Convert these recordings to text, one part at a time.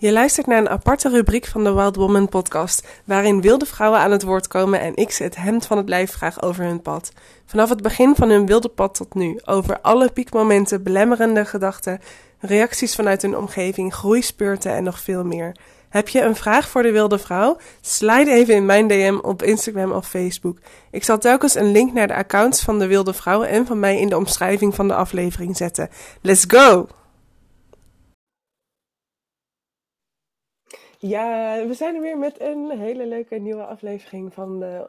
Je luistert naar een aparte rubriek van de Wild Woman podcast, waarin wilde vrouwen aan het woord komen en ik ze het hemd van het lijf vraag over hun pad. Vanaf het begin van hun wilde pad tot nu, over alle piekmomenten, belemmerende gedachten, reacties vanuit hun omgeving, groeispeurten en nog veel meer. Heb je een vraag voor de wilde vrouw? Slide even in mijn DM op Instagram of Facebook. Ik zal telkens een link naar de accounts van de wilde vrouw en van mij in de omschrijving van de aflevering zetten. Let's go! Ja, we zijn er weer met een hele leuke nieuwe aflevering van de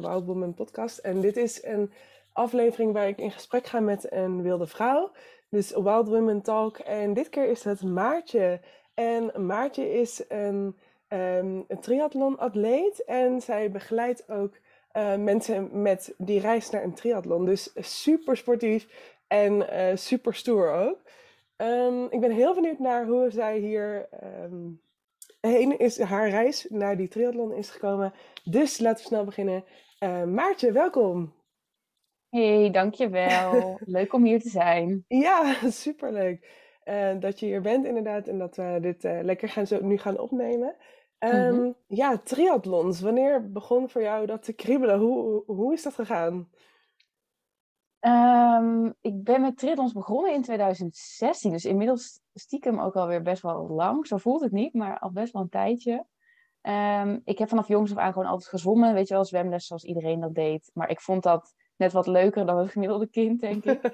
Wild Woman podcast. En dit is een aflevering waar ik in gesprek ga met een wilde vrouw. Dus Wild Women Talk. En dit keer is het Maartje. En Maartje is een, um, een. En zij begeleidt ook uh, mensen met die reis naar een triathlon. Dus super sportief en uh, super stoer ook. Um, ik ben heel benieuwd naar hoe zij hier um, heen is, haar reis naar die triathlon is gekomen. Dus laten we snel beginnen. Uh, Maartje, welkom. Hey, dankjewel. Leuk om hier te zijn. Ja, superleuk. Uh, dat je hier bent inderdaad en dat we dit uh, lekker gaan zo nu gaan opnemen. Um, mm -hmm. Ja, triathlons. Wanneer begon voor jou dat te kriebelen? Hoe, hoe is dat gegaan? Um, ik ben met triathlons begonnen in 2016. Dus inmiddels stiekem ook alweer best wel lang. Zo voelt het niet, maar al best wel een tijdje. Um, ik heb vanaf jongs af aan gewoon altijd gezwommen. Weet je wel, zwemles zoals iedereen dat deed. Maar ik vond dat net wat leuker dan het gemiddelde kind, denk ik.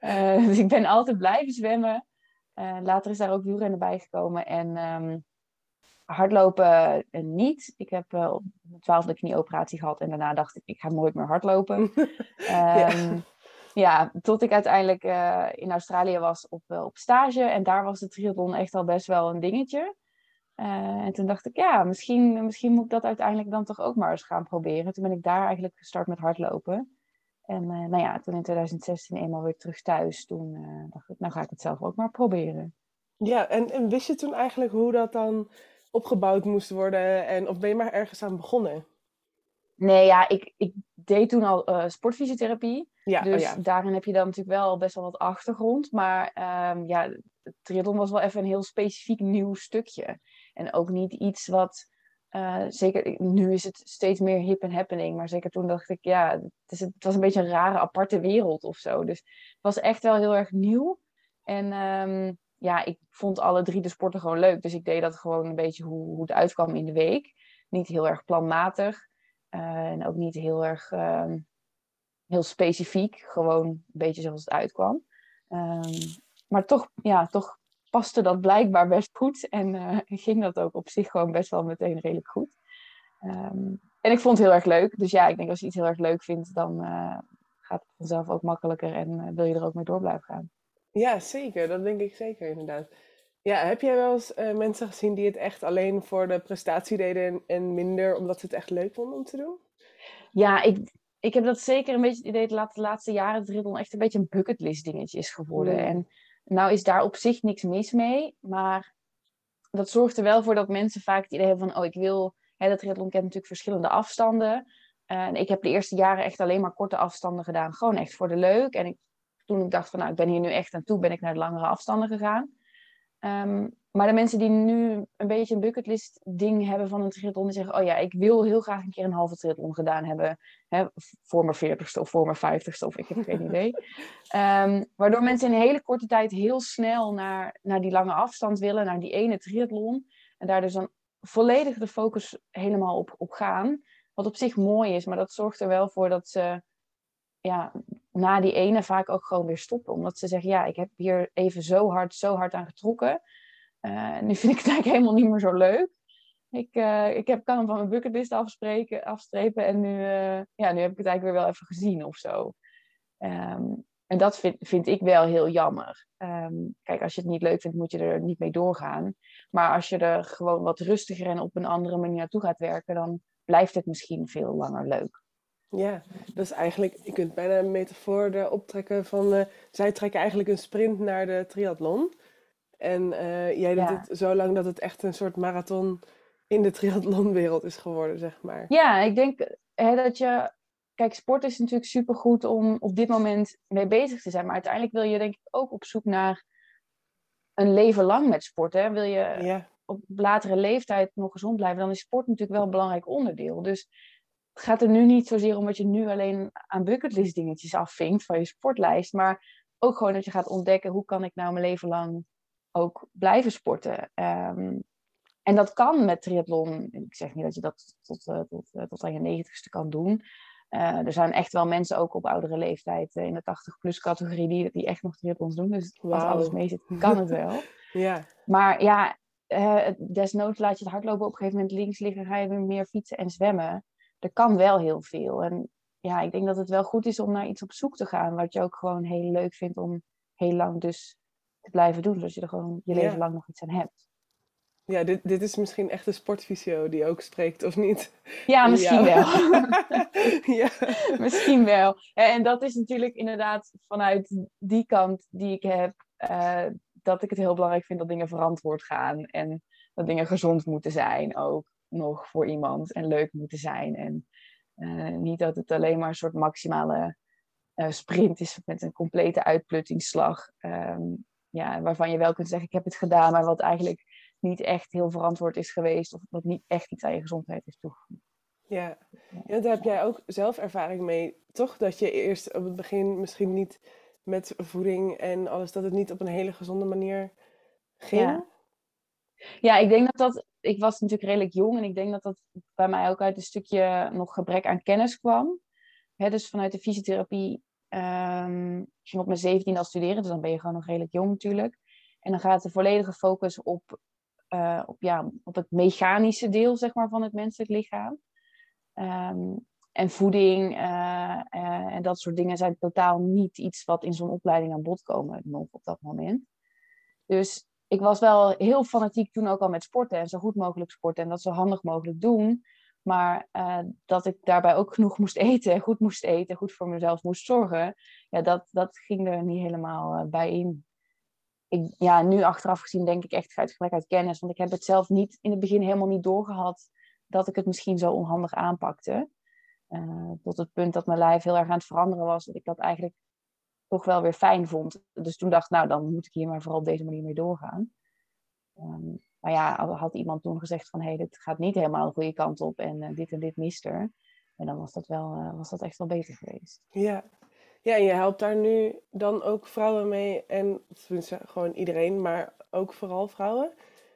uh, dus ik ben altijd blijven zwemmen. Uh, later is daar ook wielrennen bij gekomen. En um, hardlopen uh, niet. Ik heb op mijn twaalfde knieoperatie gehad. En daarna dacht ik, ik ga nooit meer hardlopen. ja. Ja, tot ik uiteindelijk uh, in Australië was op, uh, op stage. En daar was de triathlon echt al best wel een dingetje. Uh, en toen dacht ik, ja, misschien, misschien moet ik dat uiteindelijk dan toch ook maar eens gaan proberen. Toen ben ik daar eigenlijk gestart met hardlopen. En nou ja, toen in 2016 eenmaal weer terug thuis, toen dacht ik, nou ga ik het zelf ook maar proberen. Ja, en, en wist je toen eigenlijk hoe dat dan opgebouwd moest worden? En, of ben je maar ergens aan begonnen? Nee, ja, ik, ik deed toen al uh, sportfysiotherapie. Ja, dus oh ja. daarin heb je dan natuurlijk wel best wel wat achtergrond. Maar um, ja, triathlon was wel even een heel specifiek nieuw stukje. En ook niet iets wat... Uh, zeker, nu is het steeds meer hip en happening. Maar zeker toen dacht ik, ja, het, is, het was een beetje een rare, aparte wereld of zo. Dus het was echt wel heel erg nieuw. En um, ja, ik vond alle drie de sporten gewoon leuk. Dus ik deed dat gewoon een beetje hoe, hoe het uitkwam in de week. Niet heel erg planmatig. Uh, en ook niet heel erg uh, heel specifiek, gewoon een beetje zoals het uitkwam. Um, maar toch, ja, toch paste dat blijkbaar best goed en uh, ging dat ook op zich gewoon best wel meteen redelijk goed. Um, en ik vond het heel erg leuk. Dus ja, ik denk als je iets heel erg leuk vindt, dan uh, gaat het vanzelf ook makkelijker en wil je er ook mee door blijven gaan. Ja, zeker. Dat denk ik zeker inderdaad. Ja, heb jij wel eens uh, mensen gezien die het echt alleen voor de prestatie deden en, en, minder omdat ze het echt leuk vonden om te doen? Ja, ik, ik heb dat zeker een beetje het idee dat de laatste jaren triathlon echt een beetje een bucketlist dingetje is geworden. Mm. En nou is daar op zich niks mis mee, maar dat zorgt er wel voor dat mensen vaak het idee hebben van, oh ik wil, hè, dat triathlon kent natuurlijk verschillende afstanden. En ik heb de eerste jaren echt alleen maar korte afstanden gedaan, gewoon echt voor de leuk. En ik, toen ik dacht van, nou ik ben hier nu echt aan toe, ben ik naar de langere afstanden gegaan. Um, maar de mensen die nu een beetje een bucketlist ding hebben van een triathlon, die zeggen, oh ja, ik wil heel graag een keer een halve triathlon gedaan hebben, hè, voor mijn veertigste of voor mijn vijftigste, of ik heb geen idee. Um, waardoor mensen in een hele korte tijd heel snel naar, naar die lange afstand willen, naar die ene triathlon. En daar dus dan volledig de focus helemaal op, op gaan. Wat op zich mooi is, maar dat zorgt er wel voor dat ze ja, na die ene vaak ook gewoon weer stoppen. Omdat ze zeggen, ja, ik heb hier even zo hard, zo hard aan getrokken. Uh, nu vind ik het eigenlijk helemaal niet meer zo leuk. Ik, uh, ik heb, kan hem van mijn bucketlist afspreken, afstrepen en nu, uh, ja, nu heb ik het eigenlijk weer wel even gezien of zo. Um, en dat vind, vind ik wel heel jammer. Um, kijk, als je het niet leuk vindt, moet je er niet mee doorgaan. Maar als je er gewoon wat rustiger en op een andere manier naartoe gaat werken, dan blijft het misschien veel langer leuk. Ja, dat is eigenlijk, je kunt bijna een metafoor erop trekken van, uh, zij trekken eigenlijk een sprint naar de triathlon. En uh, jij doet ja. het zo lang dat het echt een soort marathon in de triathlonwereld is geworden, zeg maar. Ja, ik denk hè, dat je... Kijk, sport is natuurlijk supergoed om op dit moment mee bezig te zijn. Maar uiteindelijk wil je denk ik ook op zoek naar een leven lang met sport. Hè? Wil je ja. op latere leeftijd nog gezond blijven, dan is sport natuurlijk wel een belangrijk onderdeel. Dus het gaat er nu niet zozeer om dat je nu alleen aan bucketlist dingetjes afvinkt van je sportlijst, maar ook gewoon dat je gaat ontdekken hoe kan ik nou mijn leven lang ook blijven sporten. Ehm, en dat kan met triathlon. Ik zeg niet dat je dat tot, uh, tot, uh, tot aan je negentigste kan doen. Uh, er zijn echt wel mensen ook op oudere leeftijd in de 80-plus categorie die, die echt nog triathlons doen. Dus wow. als alles mee zit, kan het wel. ja. Maar ja, desnoods laat je het hardlopen op een gegeven moment links liggen, ga je weer meer fietsen en zwemmen. Er kan wel heel veel. En ja, ik denk dat het wel goed is om naar iets op zoek te gaan, wat je ook gewoon heel leuk vindt om heel lang dus te blijven doen, zodat je er gewoon je leven lang nog iets aan hebt. Ja, dit, dit is misschien echt een sportvisio die ook spreekt, of niet? Ja, misschien wel. ja. misschien wel. En dat is natuurlijk inderdaad vanuit die kant die ik heb, uh, dat ik het heel belangrijk vind dat dingen verantwoord gaan. En dat dingen gezond moeten zijn ook nog voor iemand en leuk moeten zijn. En uh, niet dat het alleen maar een soort maximale uh, sprint is met een complete uitpluttingsslag. Um, ja, waarvan je wel kunt zeggen, ik heb het gedaan, maar wat eigenlijk niet echt heel verantwoord is geweest of wat niet echt iets aan je gezondheid is toegevoegd. Ja. ja, daar heb jij ook zelf ervaring mee, toch? Dat je eerst op het begin misschien niet met voeding en alles, dat het niet op een hele gezonde manier ging? Ja, ja ik denk dat dat, ik was natuurlijk redelijk jong en ik denk dat dat bij mij ook uit een stukje nog gebrek aan kennis kwam. Dus vanuit de fysiotherapie um, ging op mijn 17 al studeren, dus dan ben je gewoon nog redelijk jong natuurlijk. En dan gaat de volledige focus op uh, op, ja, op het mechanische deel zeg maar, van het menselijk lichaam. Um, en voeding uh, uh, en dat soort dingen zijn totaal niet iets wat in zo'n opleiding aan bod komen nog op dat moment. Dus ik was wel heel fanatiek toen ook al met sporten en zo goed mogelijk sporten en dat zo handig mogelijk doen. Maar uh, dat ik daarbij ook genoeg moest eten, goed moest eten, goed voor mezelf moest zorgen, ja, dat, dat ging er niet helemaal bij in ik, ja, nu achteraf gezien denk ik echt uit gebrek uit kennis. Want ik heb het zelf niet in het begin helemaal niet doorgehad dat ik het misschien zo onhandig aanpakte. Uh, tot het punt dat mijn lijf heel erg aan het veranderen was. Dat ik dat eigenlijk toch wel weer fijn vond. Dus toen dacht ik, nou dan moet ik hier maar vooral op deze manier mee doorgaan. Um, maar ja, had iemand toen gezegd van hé, hey, dit gaat niet helemaal de goede kant op en uh, dit en dit mist er. En dan was dat, wel, uh, was dat echt wel beter geweest. Ja, ja, en je helpt daar nu dan ook vrouwen mee en tenminste gewoon iedereen, maar ook vooral vrouwen.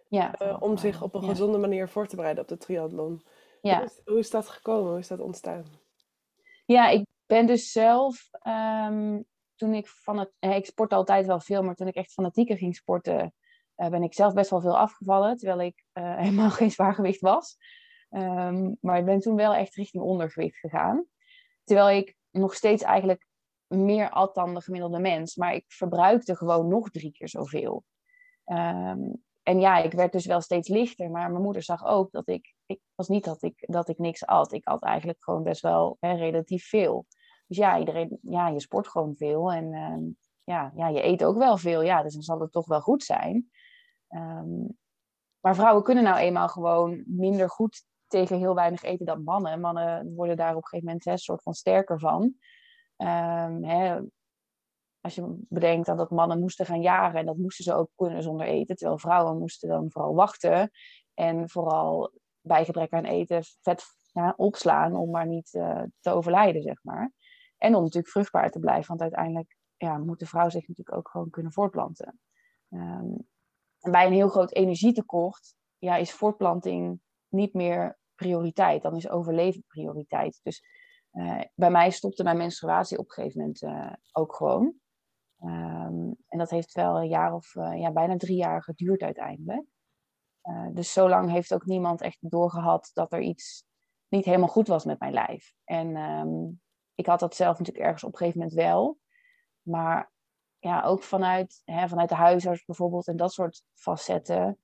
Ja, uh, om zich op een gezonde manier voor te bereiden op de triathlon. Ja. Hoe, is, hoe is dat gekomen? Hoe is dat ontstaan? Ja, ik ben dus zelf, um, toen ik van het, eh, ik sport altijd wel veel, maar toen ik echt fanatieker ging sporten, uh, ben ik zelf best wel veel afgevallen, terwijl ik uh, helemaal geen zwaargewicht was. Um, maar ik ben toen wel echt richting ondergewicht gegaan. Terwijl ik nog steeds eigenlijk meer at dan de gemiddelde mens. Maar ik verbruikte gewoon nog drie keer zoveel. Um, en ja, ik werd dus wel steeds lichter. Maar mijn moeder zag ook dat ik... Ik was niet dat ik, dat ik niks at. Ik at eigenlijk gewoon best wel hè, relatief veel. Dus ja, iedereen... Ja, je sport gewoon veel. En uh, ja, ja, je eet ook wel veel. Ja, dus dan zal het toch wel goed zijn. Um, maar vrouwen kunnen nou eenmaal gewoon minder goed tegen heel weinig eten dan mannen. Mannen worden daar op een gegeven moment een soort van sterker van. Um, hè, als je bedenkt dat mannen moesten gaan jagen en dat moesten ze ook kunnen zonder eten, terwijl vrouwen moesten dan vooral wachten en vooral bij gebrek aan eten vet ja, opslaan om maar niet uh, te overlijden, zeg maar. En om natuurlijk vruchtbaar te blijven, want uiteindelijk ja, moet de vrouw zich natuurlijk ook gewoon kunnen voortplanten. Um, en bij een heel groot energietekort ja, is voortplanting niet meer prioriteit, dan is overleven prioriteit. Dus uh, bij mij stopte mijn menstruatie op een gegeven moment uh, ook gewoon. Um, en dat heeft wel een jaar of uh, ja, bijna drie jaar geduurd uiteindelijk. dus zo lang heeft ook niemand echt doorgehad dat er iets niet helemaal goed was met mijn lijf. En um, ik had dat zelf natuurlijk ergens op een gegeven moment wel. Maar ja, ook vanuit, hè, vanuit de huisarts bijvoorbeeld en dat soort facetten.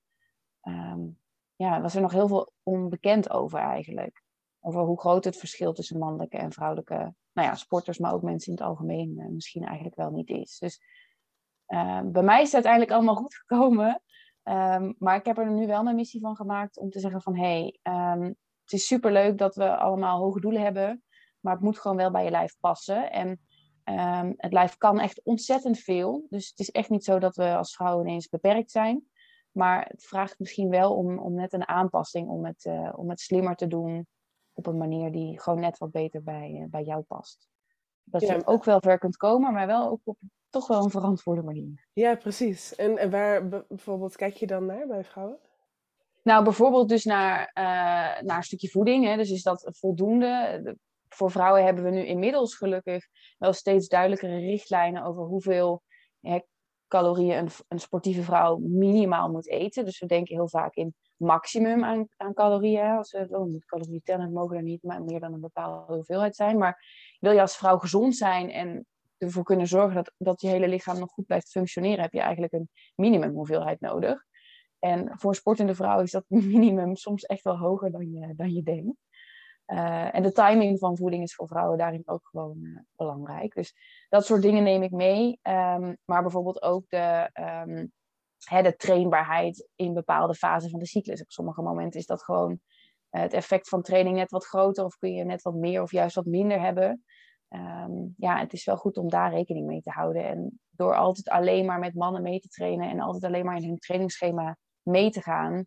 Um, ja, was er nog heel veel onbekend over eigenlijk over hoe groot het verschil tussen mannelijke en vrouwelijke nou ja, sporters, maar ook mensen in het algemeen uh, misschien eigenlijk wel niet is. Dus uh, bij mij is het uiteindelijk allemaal goed gekomen. Um, maar ik heb er nu wel mijn missie van gemaakt om te zeggen van hé, hey, het is superleuk dat we allemaal hoge doelen hebben, maar het moet gewoon wel bij je lijf passen. En um, het lijf kan echt ontzettend veel. Dus het is echt niet zo dat we als vrouwen ineens beperkt zijn. Maar het vraagt misschien wel om, om net een aanpassing, om het, uh, om het slimmer te doen op een manier die gewoon net wat beter bij, uh, bij jou past. Dat je ook wel ver kunt komen, maar wel ook op toch wel een verantwoorde manier. Ja, precies. En, en waar bijvoorbeeld kijk je dan naar bij vrouwen? Nou, bijvoorbeeld dus naar, uh, naar een stukje voeding. Hè. Dus is dat voldoende? Voor vrouwen hebben we nu inmiddels gelukkig wel steeds duidelijkere richtlijnen over hoeveel hè, calorieën een, een, sportieve vrouw minimaal moet eten. Dus we denken heel vaak in maximum aan, aan calorieën. Als we oh, calorieën tellen, mogen er niet maar meer dan een bepaalde hoeveelheid zijn. Maar wil je als vrouw gezond zijn en ervoor kunnen zorgen dat, dat je hele lichaam nog goed blijft functioneren, heb je eigenlijk een minimum hoeveelheid nodig. En voor sportende vrouw is dat minimum soms echt wel hoger dan je, dan je denkt. Uh, en de timing van voeding is voor vrouwen daarin ook gewoon uh, belangrijk. Dus dat soort dingen neem ik mee. Um, maar bijvoorbeeld ook de, um, hè, de trainbaarheid in bepaalde fasen van de cyclus. Op sommige momenten is dat gewoon uh, het effect van training net wat groter, of kun je net wat meer of juist wat minder hebben. Um, ja, het is wel goed om daar rekening mee te houden. En door altijd alleen maar met mannen mee te trainen en altijd alleen maar in hun trainingsschema mee te gaan,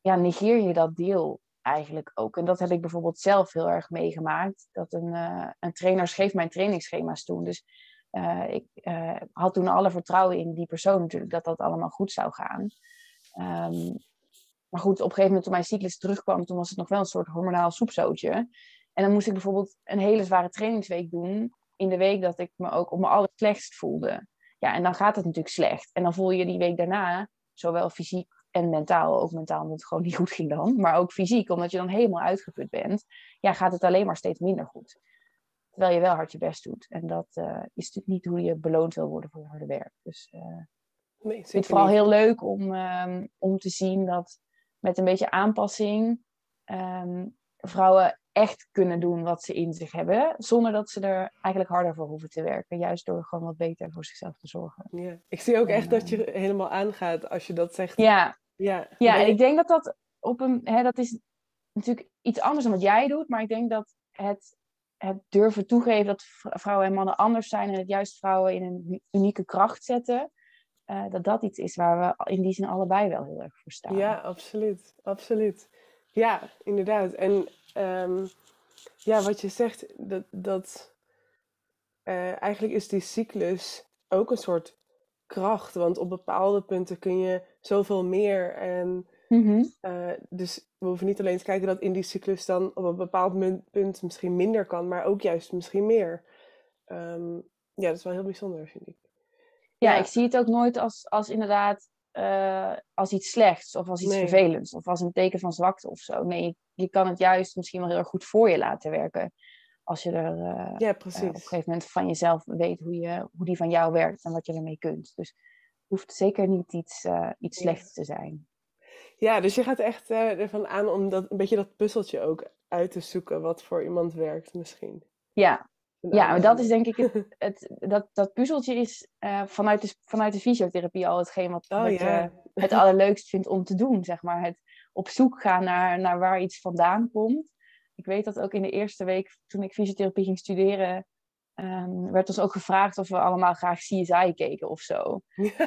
ja, negeer je dat deel eigenlijk ook. En dat heb ik bijvoorbeeld zelf heel erg meegemaakt. Dat een, uh, een trainer schreef mijn trainingsschema's toen. Dus uh, ik uh, had toen alle vertrouwen in die persoon natuurlijk dat dat allemaal goed zou gaan. Um, maar goed, op een gegeven moment toen mijn cyclus terugkwam, toen was het nog wel een soort hormonaal soepzootje. En dan moest ik bijvoorbeeld een hele zware trainingsweek doen. In de week dat ik me ook op mijn allerslechtst voelde. Ja, en dan gaat het natuurlijk slecht. En dan voel je die week daarna, zowel fysiek en mentaal, ook mentaal omdat het gewoon niet goed ging dan, maar ook fysiek, omdat je dan helemaal uitgeput bent, ja, gaat het alleen maar steeds minder goed. Terwijl je wel hard je best doet. En dat uh, is natuurlijk niet hoe je beloond wil worden voor je harde werk. Dus uh, nee, ik vind het vooral niet. heel leuk om, um, om te zien dat met een beetje aanpassing um, vrouwen echt kunnen doen wat ze in zich hebben, zonder dat ze er eigenlijk harder voor hoeven te werken. Juist door gewoon wat beter voor zichzelf te zorgen. Ja, ik zie ook en, echt dat je helemaal aangaat als je dat zegt. Ja, ja, ja en ik denk dat dat op een, hè, dat is natuurlijk iets anders dan wat jij doet, maar ik denk dat het, het durven toegeven dat vrouwen en mannen anders zijn en het juist vrouwen in een unieke kracht zetten, uh, dat dat iets is waar we in die zin allebei wel heel erg voor staan. Ja, absoluut, absoluut. Ja, inderdaad. En um, ja, wat je zegt, dat, dat uh, eigenlijk is die cyclus ook een soort kracht. Want op bepaalde punten kun je zoveel meer. En mm-hmm. uh, dus we hoeven niet alleen te kijken dat in die cyclus dan op een bepaald punt misschien minder kan, maar ook juist misschien meer. Um, ja, dat is wel heel bijzonder, vind ik. Ja, ja, ik zie het ook nooit als, als inderdaad uh, als iets slechts of als iets nee. vervelends of als een teken van zwakte of zo. Nee, je kan het juist misschien wel heel erg goed voor je laten werken. Als je er uh, ja, precies. Uh, op een gegeven moment van jezelf weet hoe, je, hoe die van jou werkt en wat je ermee kunt. Dus het hoeft zeker niet iets, iets slechts te zijn. Ja, dus je gaat echt ervan aan om dat, een beetje dat puzzeltje ook uit te zoeken wat voor iemand werkt misschien. Ja, ja, maar dat is denk ik het, het dat, dat puzzeltje is uh, vanuit, de, vanuit de fysiotherapie al hetgeen wat, oh, wat je het allerleukst vindt om te doen, zeg maar. Het op zoek gaan naar, naar waar iets vandaan komt. Ik weet dat ook in de eerste week toen ik fysiotherapie ging studeren, um, werd ons ook gevraagd of we allemaal graag CSI keken of zo.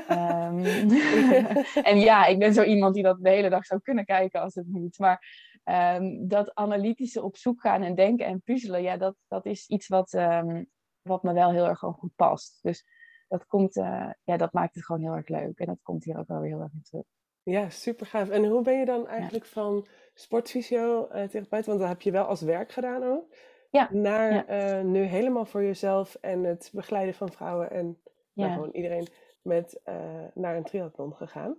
um, en ja, ik ben zo iemand die dat de hele dag zou kunnen kijken als het moet. Maar um, dat analytische op zoek gaan en denken en puzzelen, ja, dat, dat is iets wat, wat me wel heel erg gewoon goed past. Dus dat, komt, uh, ja, dat maakt het gewoon heel erg leuk. En dat komt hier ook wel weer heel erg in terug. Ja, super gaaf. En hoe ben je dan eigenlijk ja. van sportfysiotherapeut, want dat heb je wel als werk gedaan ook, ja. naar ja. Uh, nu helemaal voor jezelf en het begeleiden van vrouwen en nou, gewoon iedereen met, uh, naar een triathlon gegaan?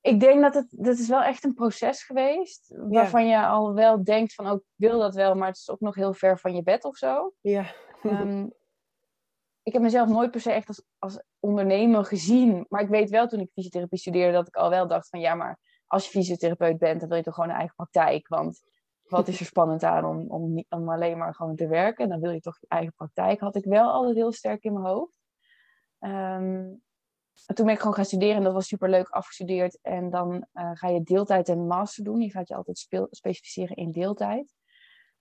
ik denk dat het, dat is wel echt een proces geweest. Waarvan je al wel denkt van, oh, ik wil dat wel, maar het is ook nog heel ver van je bed of zo. Ja. um, ik heb mezelf nooit per se echt als, als ondernemer gezien. Maar ik weet wel toen ik fysiotherapie studeerde dat ik al wel dacht van, ja, maar als je fysiotherapeut bent, dan wil je toch gewoon een eigen praktijk. Want wat is er spannend aan om, om, om alleen maar gewoon te werken? Dan wil je toch je eigen praktijk. Had ik wel altijd heel sterk in mijn hoofd. Um, toen ben ik gewoon gaan studeren en dat was super leuk afgestudeerd. En dan uh, ga je deeltijd en master doen. Je gaat je altijd specificeren in deeltijd.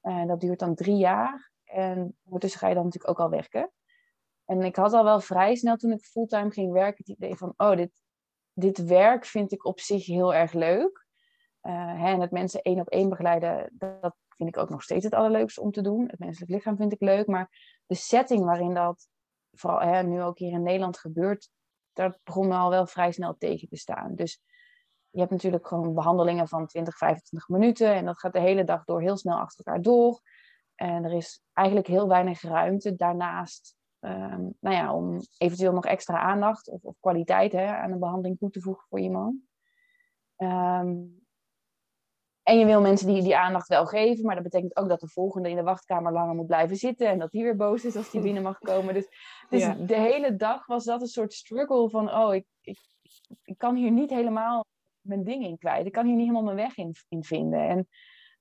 En dat duurt dan drie jaar. En ondertussen ga je dan natuurlijk ook al werken. En ik had al wel vrij snel toen ik fulltime ging werken het idee van, oh, dit, dit werk vind ik op zich heel erg leuk. Uh, hè, en het mensen één op één begeleiden, dat vind ik ook nog steeds het allerleukste om te doen. Het menselijk lichaam vind ik leuk, maar de setting waarin dat vooral hè, nu ook hier in Nederland gebeurt, dat begon me al wel vrij snel tegen te staan. Dus je hebt natuurlijk gewoon behandelingen van 20, 25 minuten en dat gaat de hele dag door heel snel achter elkaar door. En er is eigenlijk heel weinig ruimte daarnaast um, nou ja, om eventueel nog extra aandacht of, of kwaliteit hè, aan een behandeling toe te voegen voor iemand. Um, en je wil mensen die die aandacht wel geven, maar dat betekent ook dat de volgende in de wachtkamer langer moet blijven zitten en dat die weer boos is als die binnen mag komen. Dus, dus de hele dag was dat een soort struggle van, oh, ik, ik, ik kan hier niet helemaal mijn ding in kwijt. Ik kan hier niet helemaal mijn weg in, in vinden. En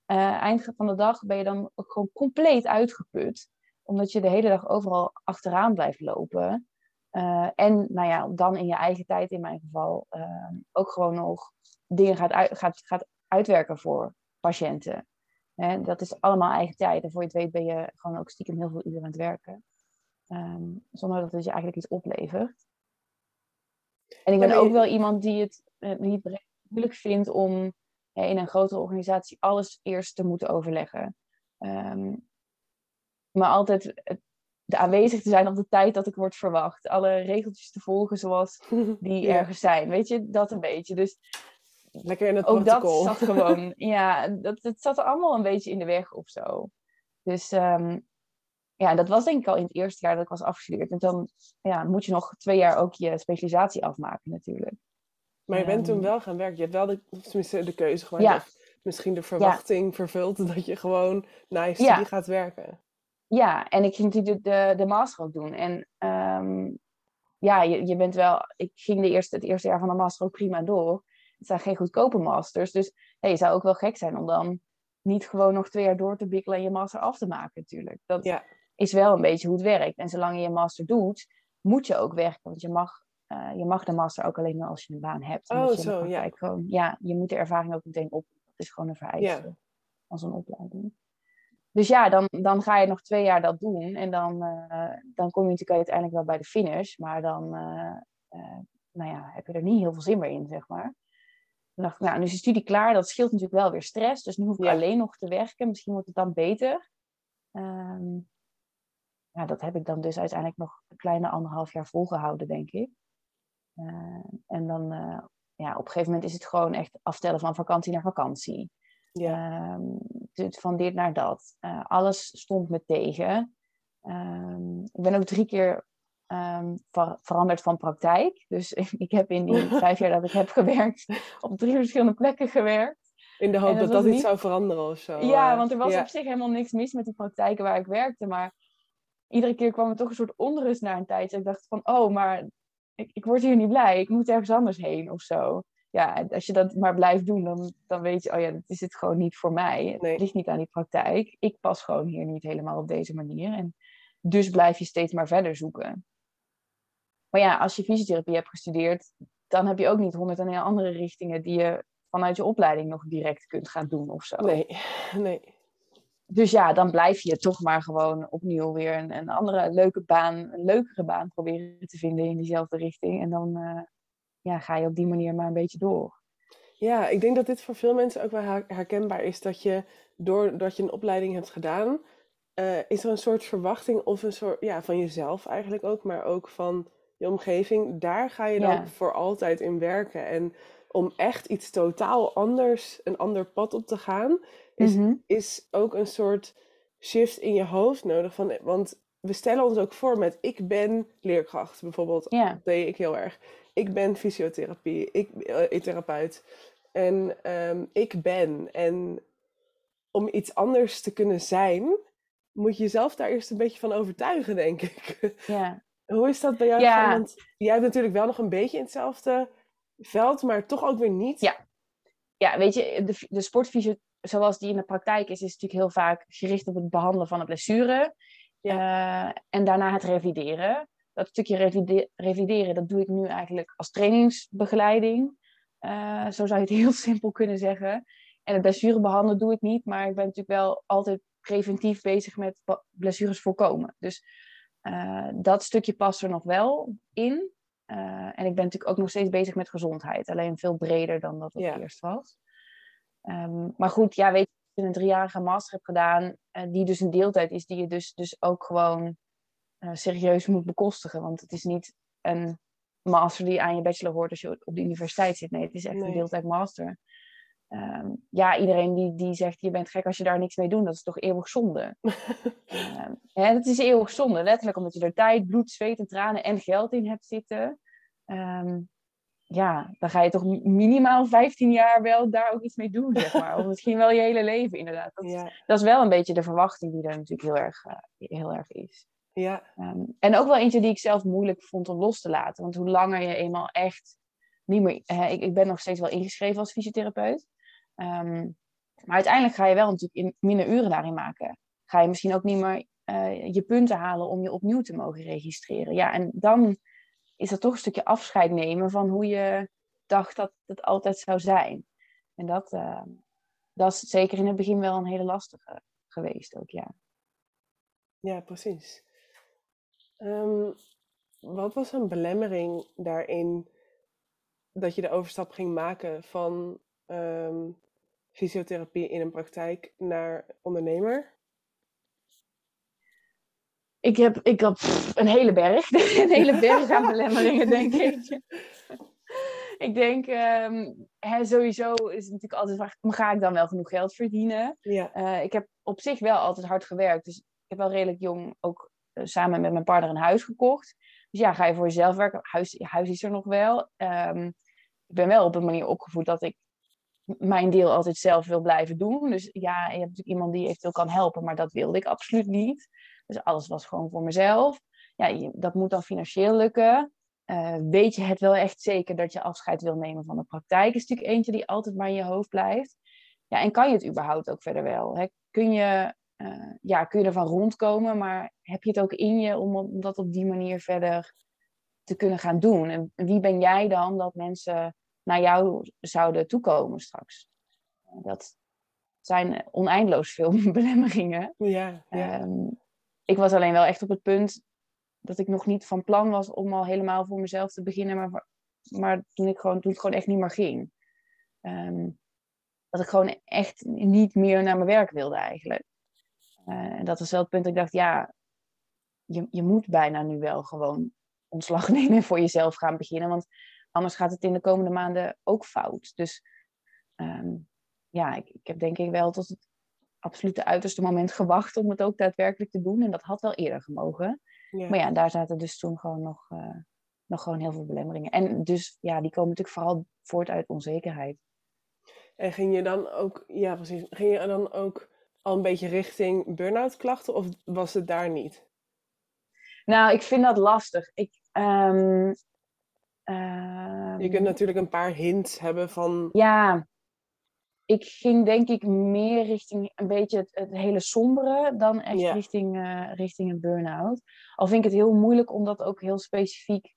uh, eind van de dag ben je dan ook gewoon compleet uitgeput, omdat je de hele dag overal achteraan blijft lopen. Uh, en nou ja, dan in je eigen tijd, in mijn geval, uh, ook gewoon nog dingen gaat, uit, gaat, gaat uitwerken voor patiënten. En dat is allemaal eigen tijd. En voor je het weet ben je gewoon ook stiekem heel veel uren aan het werken. Ehm, zonder dat het je eigenlijk iets oplevert. En ik ben ook wel iemand die het uh, niet moeilijk vindt om in een grotere organisatie alles eerst te moeten overleggen. Ehm, maar altijd de aanwezig te zijn op de tijd dat ik word verwacht. Alle regeltjes te volgen zoals die ergens zijn. Weet je, dat een beetje. Dus Lekker in het ook protocol. dat zat gewoon, ja, dat, het zat er allemaal een beetje in de weg of zo. Dus um, ja, dat was denk ik al in het eerste jaar dat ik was afgestudeerd. En dan ja, moet je nog twee jaar ook je specialisatie afmaken natuurlijk. Maar je bent toen ehm, wel gaan werken. Je hebt wel de, tenminste de keuze gemaakt. Ja. Of misschien de verwachting ja. vervuld dat je gewoon na je studie gaat werken. Ja, en ik ging natuurlijk de, de master ook doen. En um, ja, je, je bent wel... Ik ging de eerste, het eerste jaar van de master ook prima door. Het zijn geen goedkope masters. Dus je zou ook wel gek zijn om dan niet gewoon nog twee jaar door te bikkelen en je master af te maken natuurlijk. Dat ja. is wel een beetje hoe het werkt. En zolang je je master doet, moet je ook werken. Want je mag, uh, je mag de master ook alleen maar als je een baan hebt. Oh, zo, ja. Gewoon, ja, je moet de ervaring ook meteen op. Dat is gewoon een vereiste ja. als een opleiding. Dus ja, dan, dan ga je nog twee jaar dat doen. En dan, uh, dan kom je natuurlijk uiteindelijk wel bij de finish. Maar dan uh, nou ja, heb je er niet heel veel zin meer in, zeg maar. Dan dacht ik, nou, nu is de studie klaar. Dat scheelt natuurlijk wel weer stress. Dus nu hoef ik alleen nog te werken. Misschien wordt het dan beter. Um, ja, dat heb ik dan dus uiteindelijk nog een kleine anderhalf jaar volgehouden, denk ik. En dan, ja, op een gegeven moment is het gewoon echt aftellen van vakantie naar vakantie. Ja. Um, van dit naar dat. Uh, alles stond me tegen. Um, ik ben ook drie keer um, ver veranderd van praktijk. Dus ik heb in die vijf jaar dat ik heb gewerkt, op drie verschillende plekken gewerkt. In de hoop dat dat, dat iets zou veranderen of zo. Ja, want er was op zich helemaal niks mis met die praktijken waar ik werkte. Maar iedere keer kwam er toch een soort onrust naar een tijdje. Ik dacht van, oh, maar ik, ik word hier niet blij. Ik moet ergens anders heen of zo. Ja, als je dat maar blijft doen, dan, dan weet je, oh ja, dat is het gewoon niet voor mij. Het ligt niet aan die praktijk. Ik pas gewoon hier niet helemaal op deze manier. En dus blijf je steeds maar verder zoeken. Maar ja, als je fysiotherapie hebt gestudeerd, dan heb je ook niet honderd en andere richtingen die je vanuit je opleiding nog direct kunt gaan doen of zo. Nee, nee. Dus ja, dan blijf je toch maar gewoon opnieuw weer een, een andere leuke baan, een leukere baan proberen te vinden in diezelfde richting. En dan uh, ja, ga je op die manier maar een beetje door. Ja, ik denk dat dit voor veel mensen ook wel herkenbaar is. Dat je doordat je een opleiding hebt gedaan, uh, is er een soort verwachting of een soort ja, van jezelf eigenlijk ook, maar ook van je omgeving, daar ga je dan voor altijd in werken. En om echt iets totaal anders, een ander pad op te gaan, is, mhm. is ook een soort shift in je hoofd nodig. Van, want we stellen ons ook voor met ik ben leerkracht bijvoorbeeld. Ja. Dat deed ik heel erg. Ik ben fysiotherapie, ik uh, therapeut. En um, ik ben. En om iets anders te kunnen zijn, moet je jezelf daar eerst een beetje van overtuigen, denk ik. Ja. Hoe is dat bij jou? Ja. Want jij hebt natuurlijk wel nog een beetje in hetzelfde veld, maar toch ook weer niet. Ja, ja weet je, de, de sportfysio zoals die in de praktijk is, is natuurlijk heel vaak gericht op het behandelen van een blessure. Ja. Uh, en daarna het revideren. Dat stukje revideren, revideren, dat doe ik nu eigenlijk als trainingsbegeleiding. Uh, zo zou je het heel simpel kunnen zeggen. En het blessure behandelen doe ik niet, maar ik ben natuurlijk wel altijd preventief bezig met blessures voorkomen. Dus Eh, dat stukje past er nog wel in. Eh, en ik ben natuurlijk ook nog steeds bezig met gezondheid. Alleen veel breder dan dat het Ja. eerst was. Ehm, maar goed, ja, weet je, je een driejarige master hebt gedaan, eh, die dus een deeltijd is, die je dus, dus ook gewoon eh, serieus moet bekostigen. Want het is niet een master die aan je bachelor hoort als je op de universiteit zit. Nee, het is echt Nee. een deeltijd master. Ehm, ja, iedereen die, die zegt je bent gek als je daar niks mee doet, dat is toch eeuwig zonde. Hè, het is eeuwig zonde, letterlijk omdat je er tijd, bloed, zweet en tranen en geld in hebt zitten. Ehm, ja, dan ga je toch mi- minimaal 15 jaar wel daar ook iets mee doen, zeg maar. Of misschien wel je hele leven, inderdaad. Dat, Ja, dat is wel een beetje de verwachting die er natuurlijk heel erg, eh, heel erg is. Ja, Ehm, en ook wel eentje die ik zelf moeilijk vond om los te laten. Want hoe langer je eenmaal echt niet meer... hè, ik, ik ben nog steeds wel ingeschreven als fysiotherapeut. Ehm, maar uiteindelijk ga je wel natuurlijk in, minder uren daarin maken. Ga je misschien ook niet meer eh, je punten halen om je opnieuw te mogen registreren. Ja, en dan is dat toch een stukje afscheid nemen van hoe je dacht dat het altijd zou zijn. En dat, eh, dat is zeker in het begin wel een hele lastige geweest ook, ja. ja, precies. Ehm, wat was een belemmering daarin dat je de overstap ging maken van ehm, fysiotherapie in een praktijk naar ondernemer? Ik heb, ik heb pff, een hele berg. een hele berg aan belemmeringen, denk ik. ik denk, ehm, hè, sowieso is het natuurlijk altijd, vraag, ga ik dan wel genoeg geld verdienen? Ja, Eh, ik heb op zich wel altijd hard gewerkt. Dus ik heb wel redelijk jong ook samen met mijn partner een huis gekocht. Dus ja, ga je voor jezelf werken. Huis, huis is er nog wel. Ehm, ik ben wel op een manier opgevoed dat ik mijn deel altijd zelf wil blijven doen. Dus ja, je hebt natuurlijk iemand die eventueel kan helpen, maar dat wilde ik absoluut niet. Dus alles was gewoon voor mezelf. Ja, dat moet dan financieel lukken. Eh, weet je het wel echt zeker dat je afscheid wil nemen van de praktijk? Is natuurlijk eentje die altijd maar in je hoofd blijft. Ja, en kan je het überhaupt ook verder wel? Hè? Kun, je, ja, kun je ervan rondkomen, maar heb je het ook in je om, om dat op die manier verder te kunnen gaan doen? En wie ben jij dan dat mensen naar jou zouden toekomen straks? Dat zijn oneindeloos veel belemmeringen. ja, ja. Ehm, ik was alleen wel echt op het punt dat ik nog niet van plan was om al helemaal voor mezelf te beginnen, maar, maar toen, ik gewoon, toen het gewoon echt niet meer ging. Ehm, dat ik gewoon echt niet meer naar mijn werk wilde eigenlijk. Eh, en dat was wel het punt dat ik dacht, ja, je, je moet bijna nu wel gewoon ontslag nemen en voor jezelf gaan beginnen, want anders gaat het in de komende maanden ook fout. Dus ehm, ja, ik, ik heb denk ik wel tot het absolute uiterste moment gewacht om het ook daadwerkelijk te doen. En dat had wel eerder gemogen. ja. Maar ja, daar zaten dus toen gewoon nog, eh, nog gewoon heel veel belemmeringen. En dus ja, die komen natuurlijk vooral voort uit onzekerheid. En ging je dan ook, ja precies, ging je dan ook al een beetje richting burn-out klachten of was het daar niet? Nou, ik vind dat lastig. Ik, ehm, ehm, Je kunt natuurlijk een paar hints hebben van, Ja, ik ging denk ik meer richting een beetje het, het hele sombere dan echt richting, eh, richting een burn-out. Al vind ik het heel moeilijk om dat ook heel specifiek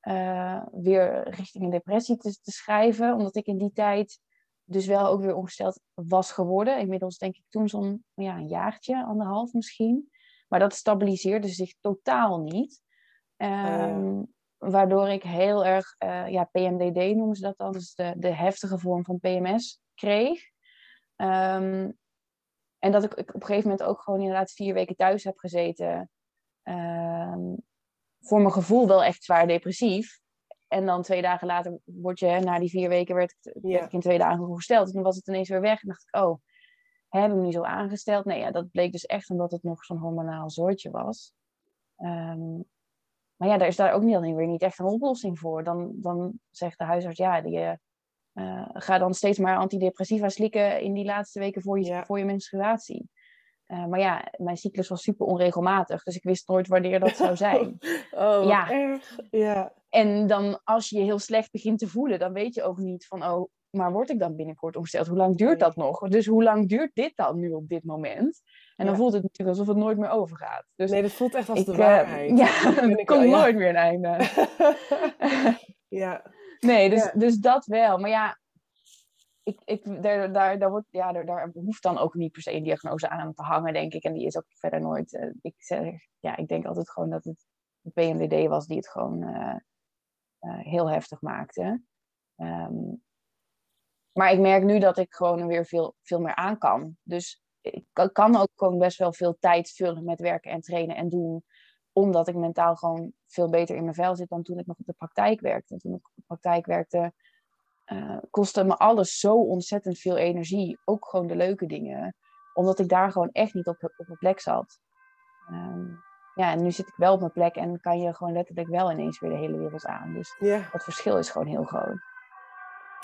eh, weer richting een depressie te, te schrijven. Omdat ik in die tijd dus wel ook weer ongesteld was geworden. Inmiddels denk ik toen zo'n ja, een jaartje, anderhalf misschien. Maar dat stabiliseerde zich totaal niet. ja. Ehm, Waardoor ik heel erg, eh, ja, PMDD noemen ze dat dan, dus de, de heftige vorm van PMS kreeg. Ehm, en dat ik, ik op een gegeven moment ook gewoon inderdaad vier weken thuis heb gezeten. Ehm, voor mijn gevoel wel echt zwaar depressief. En dan twee dagen later word je, na die vier weken werd ik, werd ik in twee dagen gesteld. En toen was het ineens weer weg. En dacht ik, oh, hebben we hem nu zo aangesteld? Nee, ja, dat bleek dus echt omdat het nog zo'n hormonaal zoortje was. Ehm, maar ja, daar is daar ook niet, weer niet echt een oplossing voor. Dan, dan zegt de huisarts, ja, die, eh, eh, ga dan steeds maar antidepressiva slikken in die laatste weken voor je, Ja. voor je menstruatie. Eh, maar ja, mijn cyclus was super onregelmatig, dus ik wist nooit wanneer dat zou zijn. Oh, Ja. erg. Ja, En dan als je je heel slecht begint te voelen, dan weet je ook niet van, oh, maar word ik dan binnenkort ongesteld? Hoe lang duurt dat nog? Dus hoe lang duurt dit dan nu op dit moment? En dan Ja. voelt het natuurlijk alsof het nooit meer overgaat. Dus nee, dat voelt echt als ik, de eh, waarheid. ja, ben er komt ja. nooit meer een einde. ja, nee, dus, Ja. dus dat wel. Maar ja, ik, ik, daar, daar, daar, wordt, ja, daar, daar hoeft dan ook niet per se een diagnose aan te hangen, denk ik. En die is ook verder nooit. Uh, ik, zeg, ja, ik denk altijd gewoon dat het de PMDD was die het gewoon uh, uh, heel heftig maakte. Um, maar ik merk nu dat ik gewoon weer veel, veel meer aan kan. Dus ik kan ook gewoon best wel veel tijd vullen met werken en trainen en doen. Omdat ik mentaal gewoon veel beter in mijn vel zit dan toen ik nog op de praktijk werkte. En toen ik op de praktijk werkte, uh, kostte me alles zo ontzettend veel energie. Ook gewoon de leuke dingen. Omdat ik daar gewoon echt niet op, op mijn plek zat. Um, ja, en nu zit ik wel op mijn plek en kan je gewoon letterlijk wel ineens weer de hele wereld aan. Dus ja. het verschil is gewoon heel groot.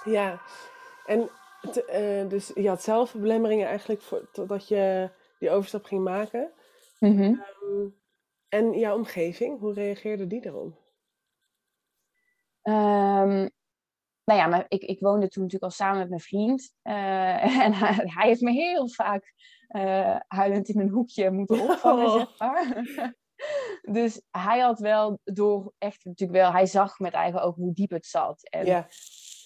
Ja, en te, uh, dus je had zelf belemmeringen eigenlijk voor, totdat je die overstap ging maken. Mm -hmm. um, en jouw omgeving, hoe reageerde die erop? Um, nou ja, maar ik, ik woonde toen natuurlijk al samen met mijn vriend. Uh, en hij, hij, heeft me heel vaak uh, huilend in een hoekje moeten opvangen, oh. zeg maar. dus hij had wel door, echt natuurlijk wel, hij zag met eigen ogen hoe diep het zat. En yeah.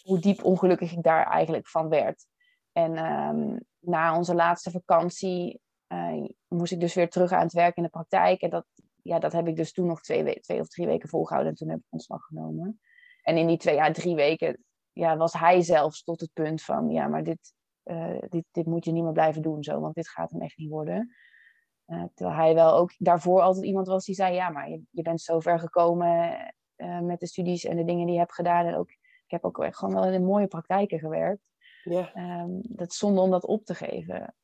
hoe diep ongelukkig ik daar eigenlijk van werd. En um, na onze laatste vakantie uh, moest ik dus weer terug aan het werk in de praktijk. En dat, ja, dat heb ik dus toen nog twee, twee of drie weken volgehouden. En toen heb ik ontslag genomen. En in die twee, ja, drie weken ja, was hij zelfs tot het punt van... Ja, maar dit, uh, dit, dit moet je niet meer blijven doen zo. Want dit gaat hem echt niet worden. Uh, terwijl hij wel ook daarvoor altijd iemand was die zei... Ja, maar je, je bent zo ver gekomen uh, met de studies en de dingen die je hebt gedaan. En ook, ik heb ook echt gewoon wel in mooie praktijken gewerkt. Yeah. Um, dat is zonde om dat op te geven.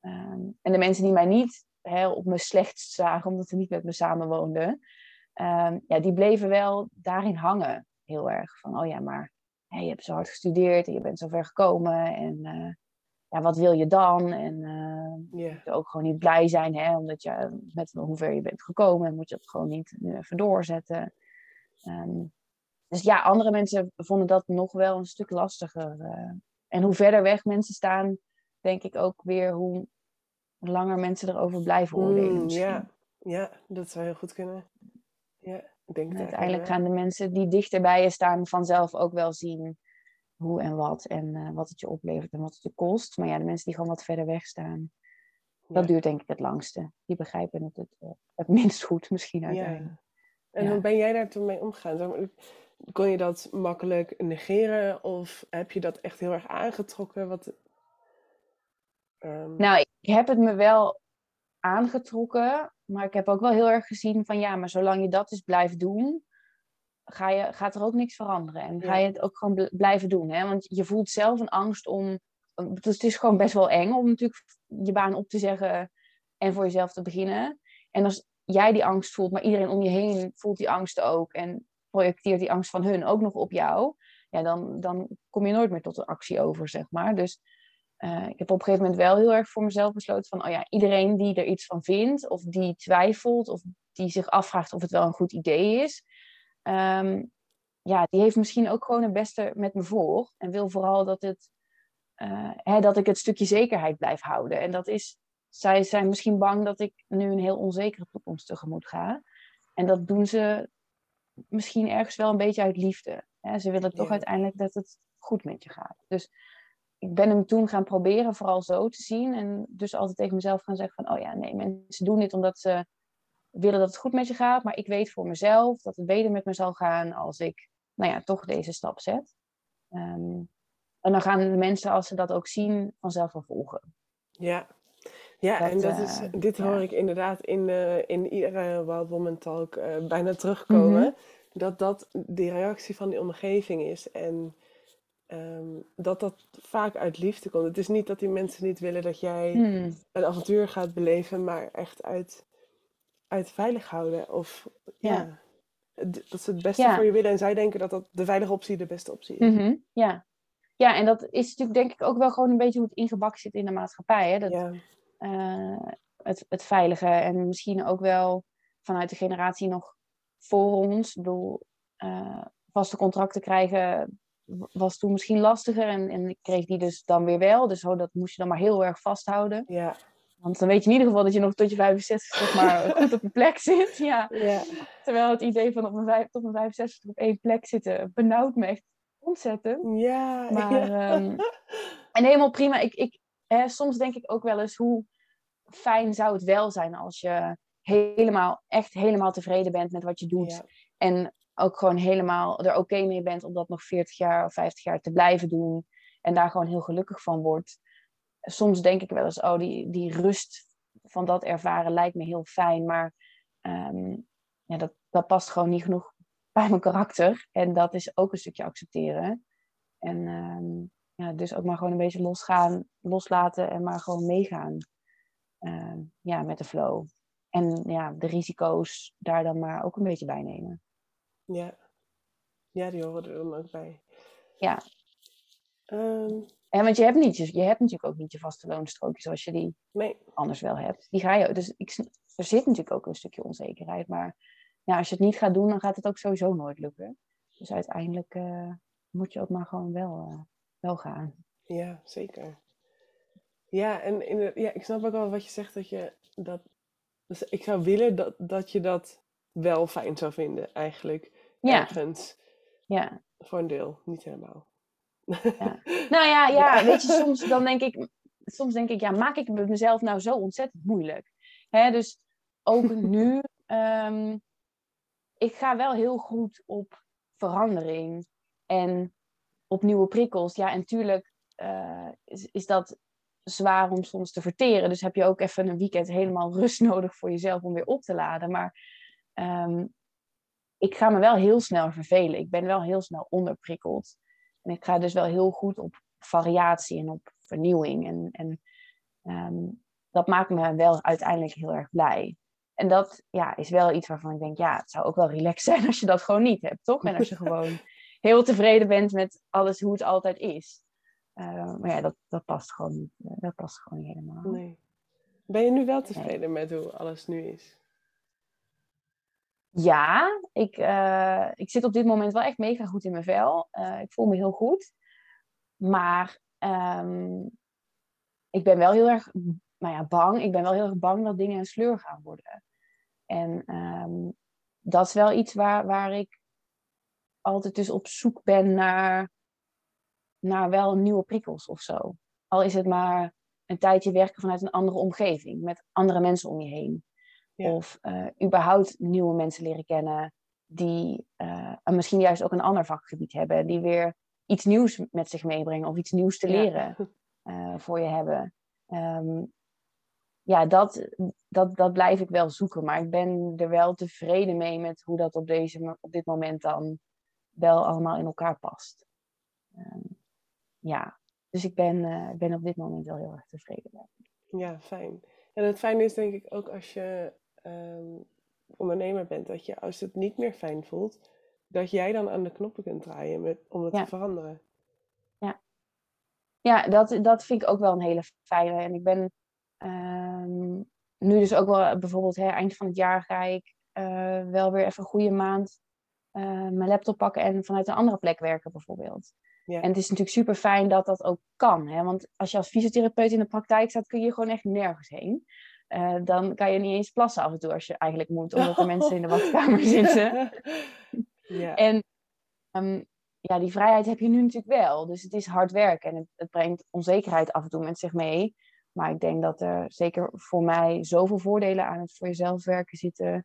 Um, en de mensen die mij niet hè, op me slechtst zagen, omdat ze niet met me samenwoonden, um, ja, die bleven wel daarin hangen. Heel erg van, oh ja, maar hey, je hebt zo hard gestudeerd en je bent zo ver gekomen. En uh, ja, wat wil je dan? En uh, yeah. je ook gewoon niet blij zijn, hè, omdat je met hoe ver je bent gekomen, en moet je dat gewoon niet nu even doorzetten. dus ja, andere mensen vonden dat nog wel een stuk lastiger. Uh, en hoe verder weg mensen staan, denk ik ook weer hoe langer mensen erover blijven oordelen. Mm, ja. ja, dat zou heel goed kunnen. Ja, denk en uiteindelijk gaan de mensen die dichter bij je staan vanzelf ook wel zien hoe en wat en uh, wat het je oplevert en wat het je kost. Maar ja, de mensen die gewoon wat verder weg staan, dat ja. duurt denk ik het langste. Die begrijpen het het, uh, het minst goed misschien uiteindelijk. Ja. En ja. hoe ben jij daar toen mee omgegaan? Kon je dat makkelijk negeren of heb je dat echt heel erg aangetrokken? Wat, um... Nou, ik heb het me wel aangetrokken, maar ik heb ook wel heel erg gezien van ja, maar zolang je dat dus blijft doen, ga je, gaat er ook niks veranderen. En ga je het ook gewoon blijven doen. Hè? Want je voelt zelf een angst om. Dus het is gewoon best wel eng om natuurlijk je baan op te zeggen en voor jezelf te beginnen. En als jij die angst voelt, maar iedereen om je heen voelt die angst ook. En projecteert die angst van hun ook nog op jou, ja, dan, dan kom je nooit meer tot een actie over, zeg maar. Dus uh, ik heb op een gegeven moment wel heel erg voor mezelf besloten van, oh ja, iedereen die er iets van vindt, of die twijfelt, of die zich afvraagt of het wel een goed idee is, um, ja, die heeft misschien ook gewoon het beste met me voor en wil vooral dat, het, uh, hè, dat ik het stukje zekerheid blijf houden. En dat is, zij zijn misschien bang dat ik nu een heel onzekere toekomst tegemoet ga. En dat doen ze misschien ergens wel een beetje uit liefde. Hè? Ze willen toch ja. uiteindelijk dat het goed met je gaat. Dus ik ben hem toen gaan proberen vooral zo te zien. En dus altijd tegen mezelf gaan zeggen van... oh ja, nee, mensen doen dit omdat ze willen dat het goed met je gaat. Maar ik weet voor mezelf dat het beter met me zal gaan... als ik, nou ja, toch deze stap zet. Um, en dan gaan de mensen, als ze dat ook zien, vanzelf wel volgen. Ja, ja, dat, en dat is, uh, dit hoor ja. ik inderdaad in, uh, in iedere Wild Woman Talk uh, bijna terugkomen. Mm -hmm. Dat dat die reactie van die omgeving is. En um, dat dat vaak uit liefde komt. Het is niet dat die mensen niet willen dat jij mm. een avontuur gaat beleven, maar echt uit, uit veilig houden. Of ja. ja dat ze het beste ja. voor je willen. En zij denken dat dat de veilige optie de beste optie is. Mm -hmm. Ja. ja, en dat is natuurlijk denk ik ook wel gewoon een beetje hoe het ingebakken zit in de maatschappij. Hè? Dat, ja uh, het, het veilige. En misschien ook wel vanuit de generatie nog voor ons. Ik bedoel, uh, vaste contracten krijgen was toen misschien lastiger. En, en ik kreeg die dus dan weer wel. Dus oh, dat moest je dan maar heel erg vasthouden. Ja. Want dan weet je in ieder geval dat je nog tot je 65 zeg maar, goed op een plek zit. Ja. ja. Terwijl het idee van op een vijf, tot mijn 65 op één plek zitten benauwt me echt ontzettend. Ja. Maar, ja. Um, en helemaal prima. Ik, ik, hè, soms denk ik ook wel eens hoe fijn zou het wel zijn als je helemaal, echt helemaal tevreden bent met wat je doet. Ja. En ook gewoon helemaal er oké mee bent om dat nog 40 jaar of 50 jaar te blijven doen. En daar gewoon heel gelukkig van wordt. Soms denk ik wel eens, oh, die, die rust van dat ervaren lijkt me heel fijn. Maar ehm, ja, dat, dat past gewoon niet genoeg bij mijn karakter. En dat is ook een stukje accepteren. En ehm, ja, dus ook maar gewoon een beetje losgaan, loslaten en maar gewoon meegaan. Ehm, ja, met de flow. En ja, de risico's daar dan maar ook een beetje bij nemen. Ja. Ja, die horen er dan ook bij. Ja. Ehm, En want je hebt, niet, je hebt natuurlijk ook niet je vaste loonstrookjes zoals je die nee, anders wel hebt. Die ga je, dus ik, er zit natuurlijk ook een stukje onzekerheid. Maar ja, als je het niet gaat doen, dan gaat het ook sowieso nooit lukken. Dus uiteindelijk eh, moet je ook maar gewoon wel, eh, wel gaan. ja, zeker. Ja, en in de- ja, ik snap ook wel wat je zegt dat je dat. Dus ik zou willen dat, dat je dat wel fijn zou vinden, eigenlijk. Ja, Ergens. ja. Voor een deel, niet helemaal. Nou ja, ja, Ja. weet je, soms dan denk ik, soms denk ik, ja, maak ik het mezelf nou zo ontzettend moeilijk? Hè, dus ook nu, ehm, ik ga wel heel goed op verandering en op nieuwe prikkels. Ja, en tuurlijk eh, is, is dat zwaar om soms te verteren. Dus heb je ook even een weekend helemaal rust nodig voor jezelf om weer op te laden. Maar ehm, ik ga me wel heel snel vervelen. Ik ben wel heel snel onderprikkeld. En ik ga dus wel heel goed op variatie en op vernieuwing. En, en ehm, dat maakt me wel uiteindelijk heel erg blij. En dat ja, is wel iets waarvan ik denk, ja, het zou ook wel relaxed zijn als je dat gewoon niet hebt, toch? En als je gewoon heel tevreden bent met alles hoe het altijd is. Eh, maar ja, dat, dat past gewoon niet. eh, Dat past gewoon niet helemaal. Nee. Ben je nu wel tevreden met hoe alles nu is? Ja, ik, eh, ik zit op dit moment wel echt mega goed in mijn vel. Eh, ik voel me heel goed. Maar ehm, ik ben wel heel erg nou ja, bang. Ik ben wel heel erg bang dat dingen een sleur gaan worden. En ehm, dat is wel iets waar, waar ik altijd dus op zoek ben naar, naar wel nieuwe prikkels of zo. Al is het maar een tijdje werken vanuit een andere omgeving, met andere mensen om je heen. Ja. Of eh, überhaupt nieuwe mensen leren kennen die en misschien juist ook een ander vakgebied hebben, die weer iets nieuws met zich meebrengen of iets nieuws te leren eh, voor je hebben. Ehm, ja, dat, dat, dat blijf ik wel zoeken, maar ik ben er wel tevreden mee met hoe dat op, deze, op dit moment dan wel allemaal in elkaar past. Ehm, ja, dus ik ben, ben op dit moment wel heel erg tevreden. Ja, fijn. En het fijne is denk ik ook als je ehm, ondernemer bent, dat je als het niet meer fijn voelt, dat jij dan aan de knoppen kunt draaien met, om het Ja. te veranderen. Ja, dat, dat vind ik ook wel een hele fijne. En ik ben ehm, nu dus ook wel bijvoorbeeld hè, eind van het jaar ga ik eh, wel weer even een goede maand eh, mijn laptop pakken en vanuit een andere plek werken bijvoorbeeld. Ja. En het is natuurlijk super fijn dat dat ook kan. Hè? Want als je als fysiotherapeut in de praktijk staat, kun je gewoon echt nergens heen. Eh, dan kan je niet eens plassen af en toe als je eigenlijk moet, omdat er mensen in de wachtkamer zitten. ja. En ehm, ja, die vrijheid heb je nu natuurlijk wel. Dus het is hard werken en het, het brengt onzekerheid af en toe met zich mee. Maar ik denk dat er zeker voor mij zoveel voordelen aan het voor jezelf werken zitten.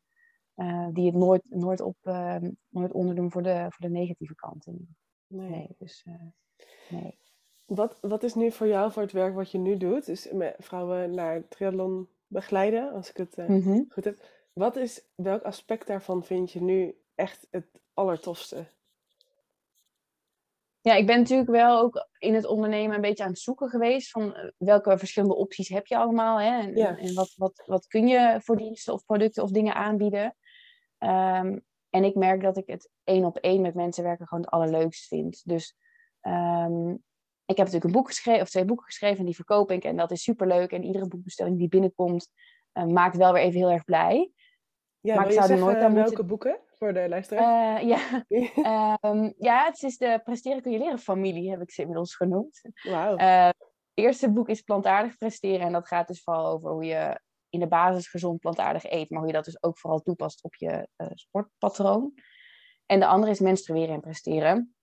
eh, die het nooit, nooit, op, ehm, nooit onderdoen voor de, voor de negatieve kanten. nee. Nee, dus eh, nee. Wat, wat is nu voor jou voor het werk wat je nu doet? Dus met vrouwen naar triathlon begeleiden, als ik het eh, Mhm. goed heb. Wat is, welk aspect daarvan vind je nu echt het allertofste? Ja, ik ben natuurlijk wel ook in het ondernemen een beetje aan het zoeken geweest van eh, welke verschillende opties heb je allemaal hè? En, Ja. en wat, wat, wat kun je voor diensten of producten of dingen aanbieden. Ehm, en ik merk dat ik het één op één met mensen werken gewoon het allerleukst vind. Dus ehm, ik heb natuurlijk een boek geschreven, of twee boeken geschreven en die verkoop ik en dat is superleuk. En iedere boekbestelling die binnenkomt eh, maakt wel weer even heel erg blij. Ja, Maar ik zou er zeggen nooit aan welke moeten- boeken voor de luisteraar? Eh, ja. Ehm, ja, het is de Presteren kun je leren familie, heb ik ze inmiddels genoemd. Wauw. Eh, het eerste boek is Plantaardig presteren. En dat gaat dus vooral over hoe je in de basis gezond plantaardig eet. Maar hoe je dat dus ook vooral toepast op je eh, sportpatroon. En de andere is Menstrueren en presteren.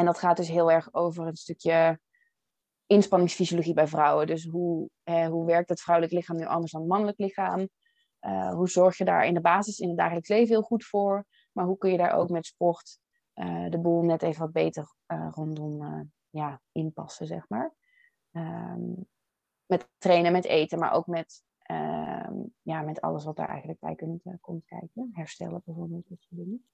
En dat gaat dus heel erg over een stukje inspanningsfysiologie bij vrouwen. Dus hoe, hoe werkt het vrouwelijk lichaam nu anders dan het mannelijk lichaam? Uh, hoe zorg je daar in de basis in het dagelijks leven heel goed voor? Maar hoe kun je daar ook met sport uh, de boel net even wat beter rondom ja, inpassen, zeg maar. Um, met trainen, met eten, maar ook met, ehm, ja, met alles wat daar eigenlijk bij kunt, komt kijken. Herstellen bijvoorbeeld, dat soort dingen.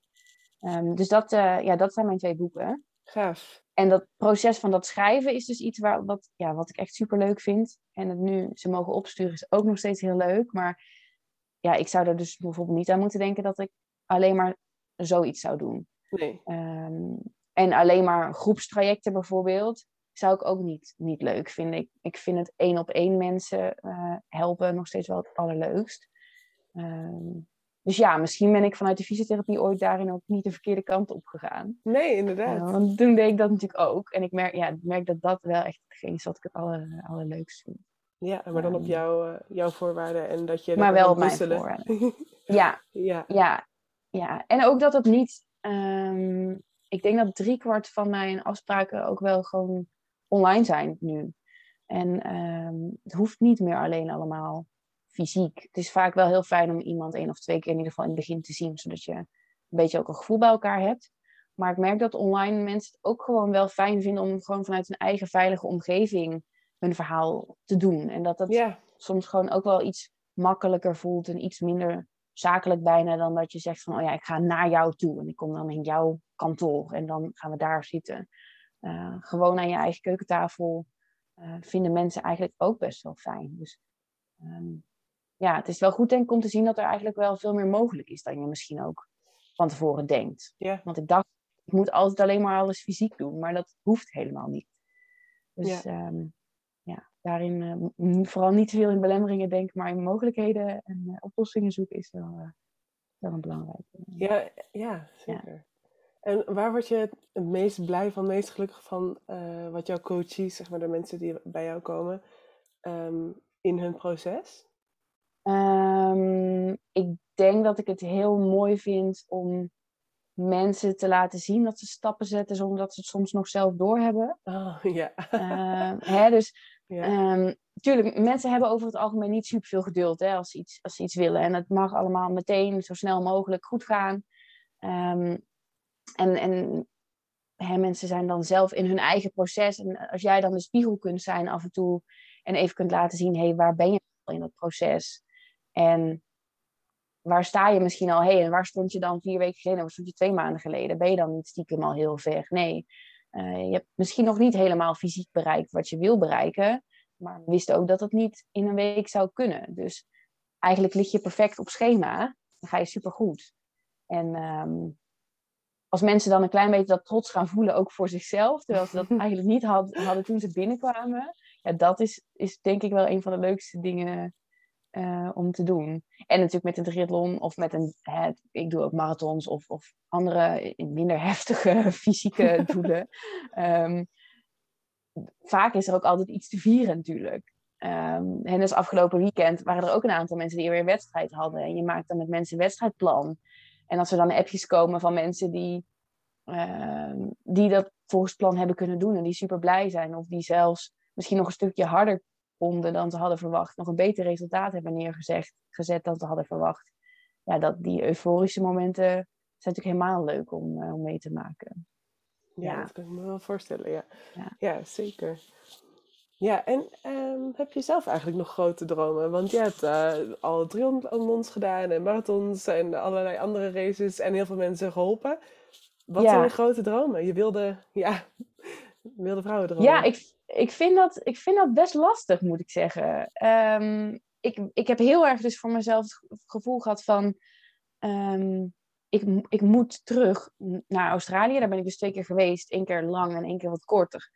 Um, dus dat, ja, dat zijn mijn twee boeken. Gaaf. En dat proces van dat schrijven is dus iets waar, wat, ja, wat ik echt super leuk vind. En het nu ze mogen opsturen is ook nog steeds heel leuk. Maar ja, ik zou er dus bijvoorbeeld niet aan moeten denken dat ik alleen maar zoiets zou doen. Nee. Um, en alleen maar groepstrajecten bijvoorbeeld, zou ik ook niet, niet leuk vinden. Ik, ik vind het één op één mensen uh, helpen nog steeds wel het allerleukst. Um, dus ja, misschien ben ik vanuit de fysiotherapie ooit daarin ook niet de verkeerde kant op gegaan. Nee, inderdaad. Uh, want toen deed ik dat natuurlijk ook. En ik merk, ja, ik merk dat dat wel echt hetgeen is wat ik het aller, allerleukst vind. Ja, maar dan op ehm. jouw, uh, jouw voorwaarden en dat je... Maar wel op mijn voorwaarden. ja, ja, ja, ja. En ook dat het niet... Um, ik denk dat driekwart van mijn afspraken ook wel gewoon online zijn nu. En um, het hoeft niet meer alleen allemaal fysiek. Het is vaak wel heel fijn om iemand één of twee keer in ieder geval in het begin te zien, zodat je een beetje ook een gevoel bij elkaar hebt. Maar ik merk dat online mensen het ook gewoon wel fijn vinden om gewoon vanuit hun eigen veilige omgeving hun verhaal te doen. En dat dat soms gewoon ook wel iets makkelijker voelt en iets minder zakelijk bijna dan dat je zegt van, oh ja, ik ga naar jou toe en ik kom dan in jouw kantoor en dan gaan we daar zitten. Uh, gewoon aan je eigen keukentafel uh, vinden mensen eigenlijk ook best wel fijn. Dus um, ja, het is wel goed denk ik om te zien dat er eigenlijk wel veel meer mogelijk is dan je misschien ook van tevoren denkt. Yeah. Want ik dacht, ik moet altijd alleen maar alles fysiek doen, maar dat hoeft helemaal niet. Dus yeah. um, ja, daarin uh, vooral niet te veel in belemmeringen denken, maar in mogelijkheden en uh, oplossingen zoeken is wel, uh, wel een belangrijke. Ja, ja, zeker. Ja. En waar word je het meest blij van, meest gelukkig van wat jouw coaches, zeg maar de mensen die bij jou komen, um, in hun proces? Um, ik denk dat ik het heel mooi vind om mensen te laten zien dat ze stappen zetten zonder dat ze het soms nog zelf doorhebben. Oh, ja. Uh, hè, dus. Um, tuurlijk, mensen hebben over het algemeen niet superveel geduld hè, als, ze iets, als ze iets willen. En het mag allemaal meteen zo snel mogelijk goed gaan. Um, en en hè, mensen zijn dan zelf in hun eigen proces. En als jij dan de spiegel kunt zijn af en toe en even kunt laten zien, hé, hey, waar ben je in dat proces? En waar sta je misschien al heen? En waar stond je dan vier weken geleden? Waar stond je twee maanden geleden? Ben je dan niet stiekem al heel ver? Nee. Uh, je hebt misschien nog niet helemaal fysiek bereikt wat je wil bereiken. Maar we wisten ook dat het niet in een week zou kunnen. Dus eigenlijk lig je perfect op schema. Dan ga je supergoed. En um, als mensen dan een klein beetje dat trots gaan voelen, ook voor zichzelf, terwijl ze dat eigenlijk niet had, hadden toen ze binnenkwamen, ja, dat is, is denk ik wel een van de leukste dingen uh, om te doen. En natuurlijk met een triathlon of met een, hè, ik doe ook marathons of, of andere minder heftige fysieke doelen. Um, vaak is er ook altijd iets te vieren natuurlijk. Um, en dus afgelopen weekend waren er ook een aantal mensen die weer een wedstrijd hadden. En je maakt dan met mensen een wedstrijdplan. En als er dan appjes komen van mensen die, uh, die dat volgens plan hebben kunnen doen en die super blij zijn, of die zelfs misschien nog een stukje harder konden dan ze hadden verwacht, nog een beter resultaat hebben neergezet gezet dan ze hadden verwacht. Ja, dat, die euforische momenten zijn natuurlijk helemaal leuk om, uh, om mee te maken. Ja, ja, dat kan ik me wel voorstellen, ja. Ja, ja zeker. Ja, en um, heb je zelf eigenlijk nog grote dromen? Want je hebt uh, al triathlons gedaan en marathons en allerlei andere races en heel veel mensen geholpen. Wat ja. zijn je grote dromen? Je wilde, ja, wilde vrouwen dromen. Ja, ik, ik, vind dat, ik vind dat best lastig, moet ik zeggen. Um, ik, ik heb heel erg dus voor mezelf het gevoel gehad van... Um, ik, ik moet terug naar Australië. Daar ben ik dus twee keer geweest. één keer lang en één keer wat korter.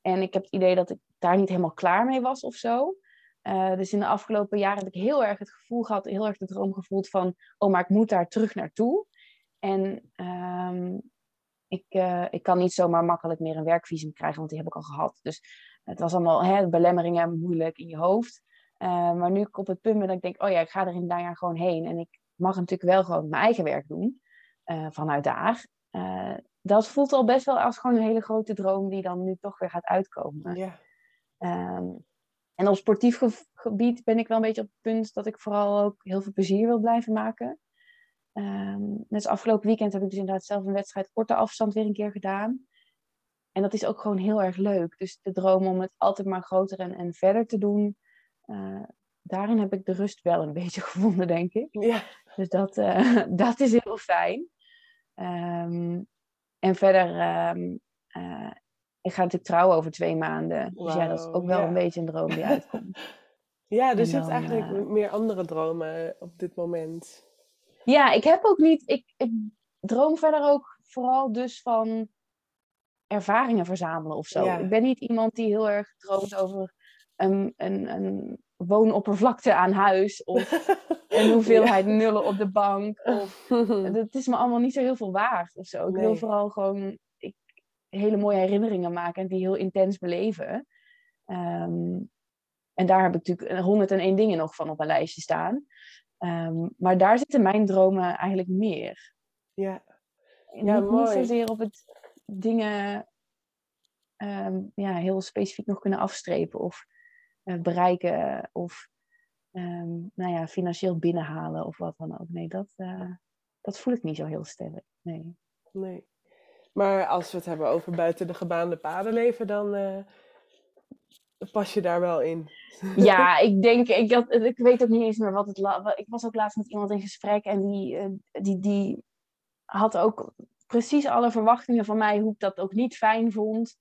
En ik heb het idee dat ik daar niet helemaal klaar mee was of zo. Uh, dus in de afgelopen jaren heb ik heel erg het gevoel gehad, heel erg de droom gevoeld van, oh, maar ik moet daar terug naartoe. En um, ik, uh, ik kan niet zomaar makkelijk meer een werkvisum krijgen, want die heb ik al gehad. Dus het was allemaal hè, belemmeringen moeilijk in je hoofd. Uh, maar nu ik op het punt ben dat ik denk, oh ja, ik ga er in jaar gewoon heen. En ik mag natuurlijk wel gewoon mijn eigen werk doen vanuit daar dat voelt al best wel als gewoon een hele grote droom die dan nu toch weer gaat uitkomen. Ja. Ehm, en op sportief gebied ben ik wel een beetje op het punt dat ik vooral ook heel veel plezier wil blijven maken. Um, net afgelopen weekend heb ik dus inderdaad zelf een wedstrijd korte afstand weer een keer gedaan. En dat is ook gewoon heel erg leuk. Dus de droom om het altijd maar groter en, en verder te doen, uh, daarin heb ik de rust wel een beetje gevonden, denk ik. Ja. Dus dat, uh, dat is heel fijn. Um, en verder, um, uh, ik ga natuurlijk trouwen over twee maanden. Dus ja, dat is ook wel een beetje een droom die uitkomt. ja, dus je hebt eigenlijk meer andere dromen op dit moment. Ja, ik heb ook niet. Ik, ik droom verder ook vooral dus van ervaringen verzamelen of zo. Ik ben niet iemand die heel erg droomt over een, een, een woonoppervlakte aan huis of een hoeveelheid nullen op de bank. Of, het is me allemaal niet zo heel veel waard of zo. Ik wil vooral gewoon ik, hele mooie herinneringen maken en die heel intens beleven. Ehm, en daar heb ik natuurlijk 101 dingen nog van op een lijstje staan. Ehm, maar daar zitten mijn dromen eigenlijk meer. Ja, ja niet, mooi. niet zozeer op het dingen ehm, ja, heel specifiek nog kunnen afstrepen of uh, bereiken of um, nou ja, financieel binnenhalen of wat dan ook. Nee, dat, uh, dat voel ik niet zo heel sterk. Nee. nee. Maar als we het hebben over buiten de gebaande paden leven, dan uh, pas je daar wel in. Ja, ik denk, ik, had, ik weet ook niet eens meer wat het... Ik was ook laatst met iemand in gesprek en die, die, die had ook precies alle verwachtingen van mij, hoe ik dat ook niet fijn vond.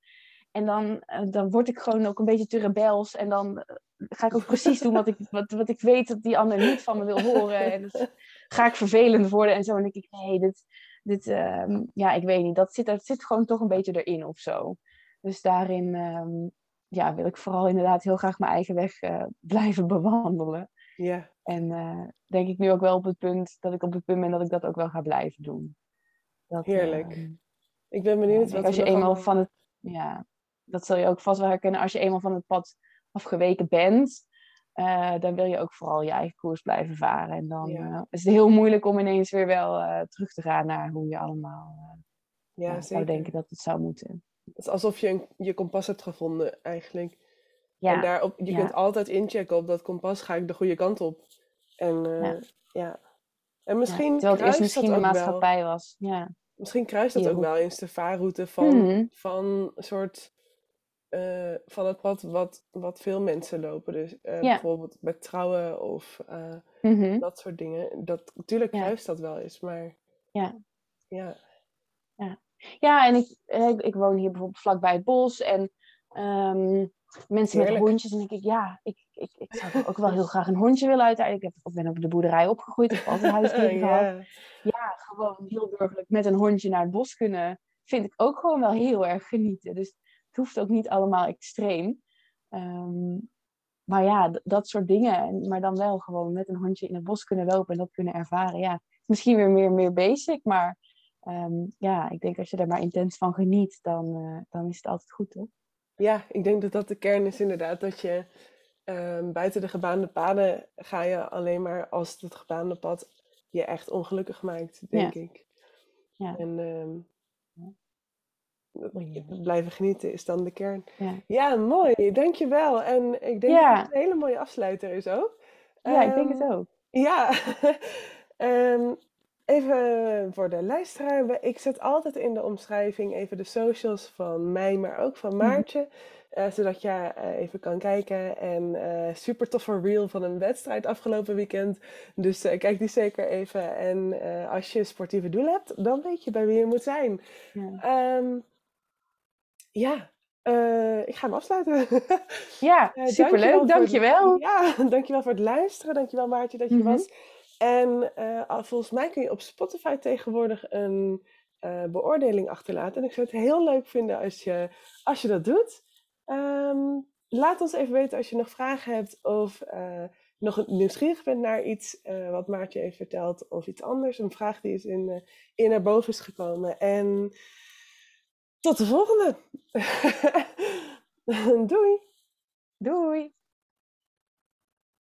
En dan, dan word ik gewoon ook een beetje te rebels. En dan ga ik ook precies doen wat ik, wat, wat ik weet dat die ander niet van me wil horen. En dus ga ik vervelend worden en zo. En denk ik, nee, dit, dit uh, ja, ik weet niet. Dat zit, dat zit gewoon toch een beetje erin of zo. Dus daarin um, ja, wil ik vooral inderdaad heel graag mijn eigen weg uh, blijven bewandelen. Ja. En uh, denk ik nu ook wel op het punt dat ik op het punt ben dat ik dat ook wel ga blijven doen. Dat, Heerlijk. Uh, ik ben benieuwd ja, wat als je eenmaal van het, ja, dat zul je ook vast wel herkennen als je eenmaal van het pad afgeweken bent, uh, dan wil je ook vooral je eigen koers blijven varen. En dan is het heel moeilijk om ineens weer wel terug te gaan naar hoe je allemaal ja, zou denken dat het zou moeten. Het is alsof je een, je kompas hebt gevonden, eigenlijk. Ja. En daarop, je kunt altijd inchecken op dat kompas, ga ik de goede kant op. En ja. ja. En misschien. Terwijl het eerst misschien de maatschappij wel. was. Ja. Misschien kruist dat ook wel eens de vaarroute van, mm van een soort uh, van het pad wat, wat veel mensen lopen. Dus uh, bijvoorbeeld met trouwen of mm-hmm. dat soort dingen. Dat, natuurlijk ja. dat wel eens, maar... Ja. Ja. Ja, ja en ik, ik, ik woon hier bijvoorbeeld vlakbij het bos en um, mensen Heerlijk. met hondjes. En denk ik, ja, ik, ik, ik zou ook wel heel graag een hondje willen uiteindelijk. Ik, ben op de boerderij opgegroeid, ik heb altijd huisdieren gehad. Ja, gewoon heel burgerlijk met een hondje naar het bos kunnen, vind ik ook gewoon wel heel erg genieten. Dus het hoeft ook niet allemaal extreem. Um, maar ja, dat soort dingen. Maar dan wel gewoon met een hondje in het bos kunnen lopen en dat kunnen ervaren. Ja, misschien weer meer, meer basic. Maar um, ja, ik denk als je er maar intens van geniet, dan, uh, dan is het altijd goed, toch? Ja, ik denk dat dat de kern is inderdaad. Dat je um, buiten de gebaande paden ga je alleen maar als het gebaande pad je echt ongelukkig maakt, denk ja. ik. Ja. En blijven genieten is dan de kern. Ja, ja mooi. Dankjewel. En ik denk ja. dat het een hele mooie afsluiter is ook. Ja, um, ik denk het ook. Ja. um, even voor de luisteraar. Ik zet altijd in de omschrijving even de socials van mij, maar ook van mhm. Maartje. Mm -hmm. uh, zodat je uh, even kan kijken. En uh, super toffe reel van een wedstrijd afgelopen weekend. Dus kijk die zeker even. En als je sportieve doelen hebt, dan weet je bij wie je moet zijn. Ja. Um, ja, uh, ik ga hem afsluiten. Ja, uh, superleuk. Dankjewel. Het, ja, dankjewel voor het luisteren. Dankjewel Maartje dat je mm -hmm. was. En uh, volgens mij kun je op Spotify tegenwoordig een beoordeling achterlaten. En ik zou het heel leuk vinden als je, als je dat doet. Um, laat ons even weten als je nog vragen hebt of nog nieuwsgierig bent naar iets wat Maartje heeft verteld of iets anders. Een vraag die is in, in naar boven is gekomen. En tot de volgende. Doei. Doei.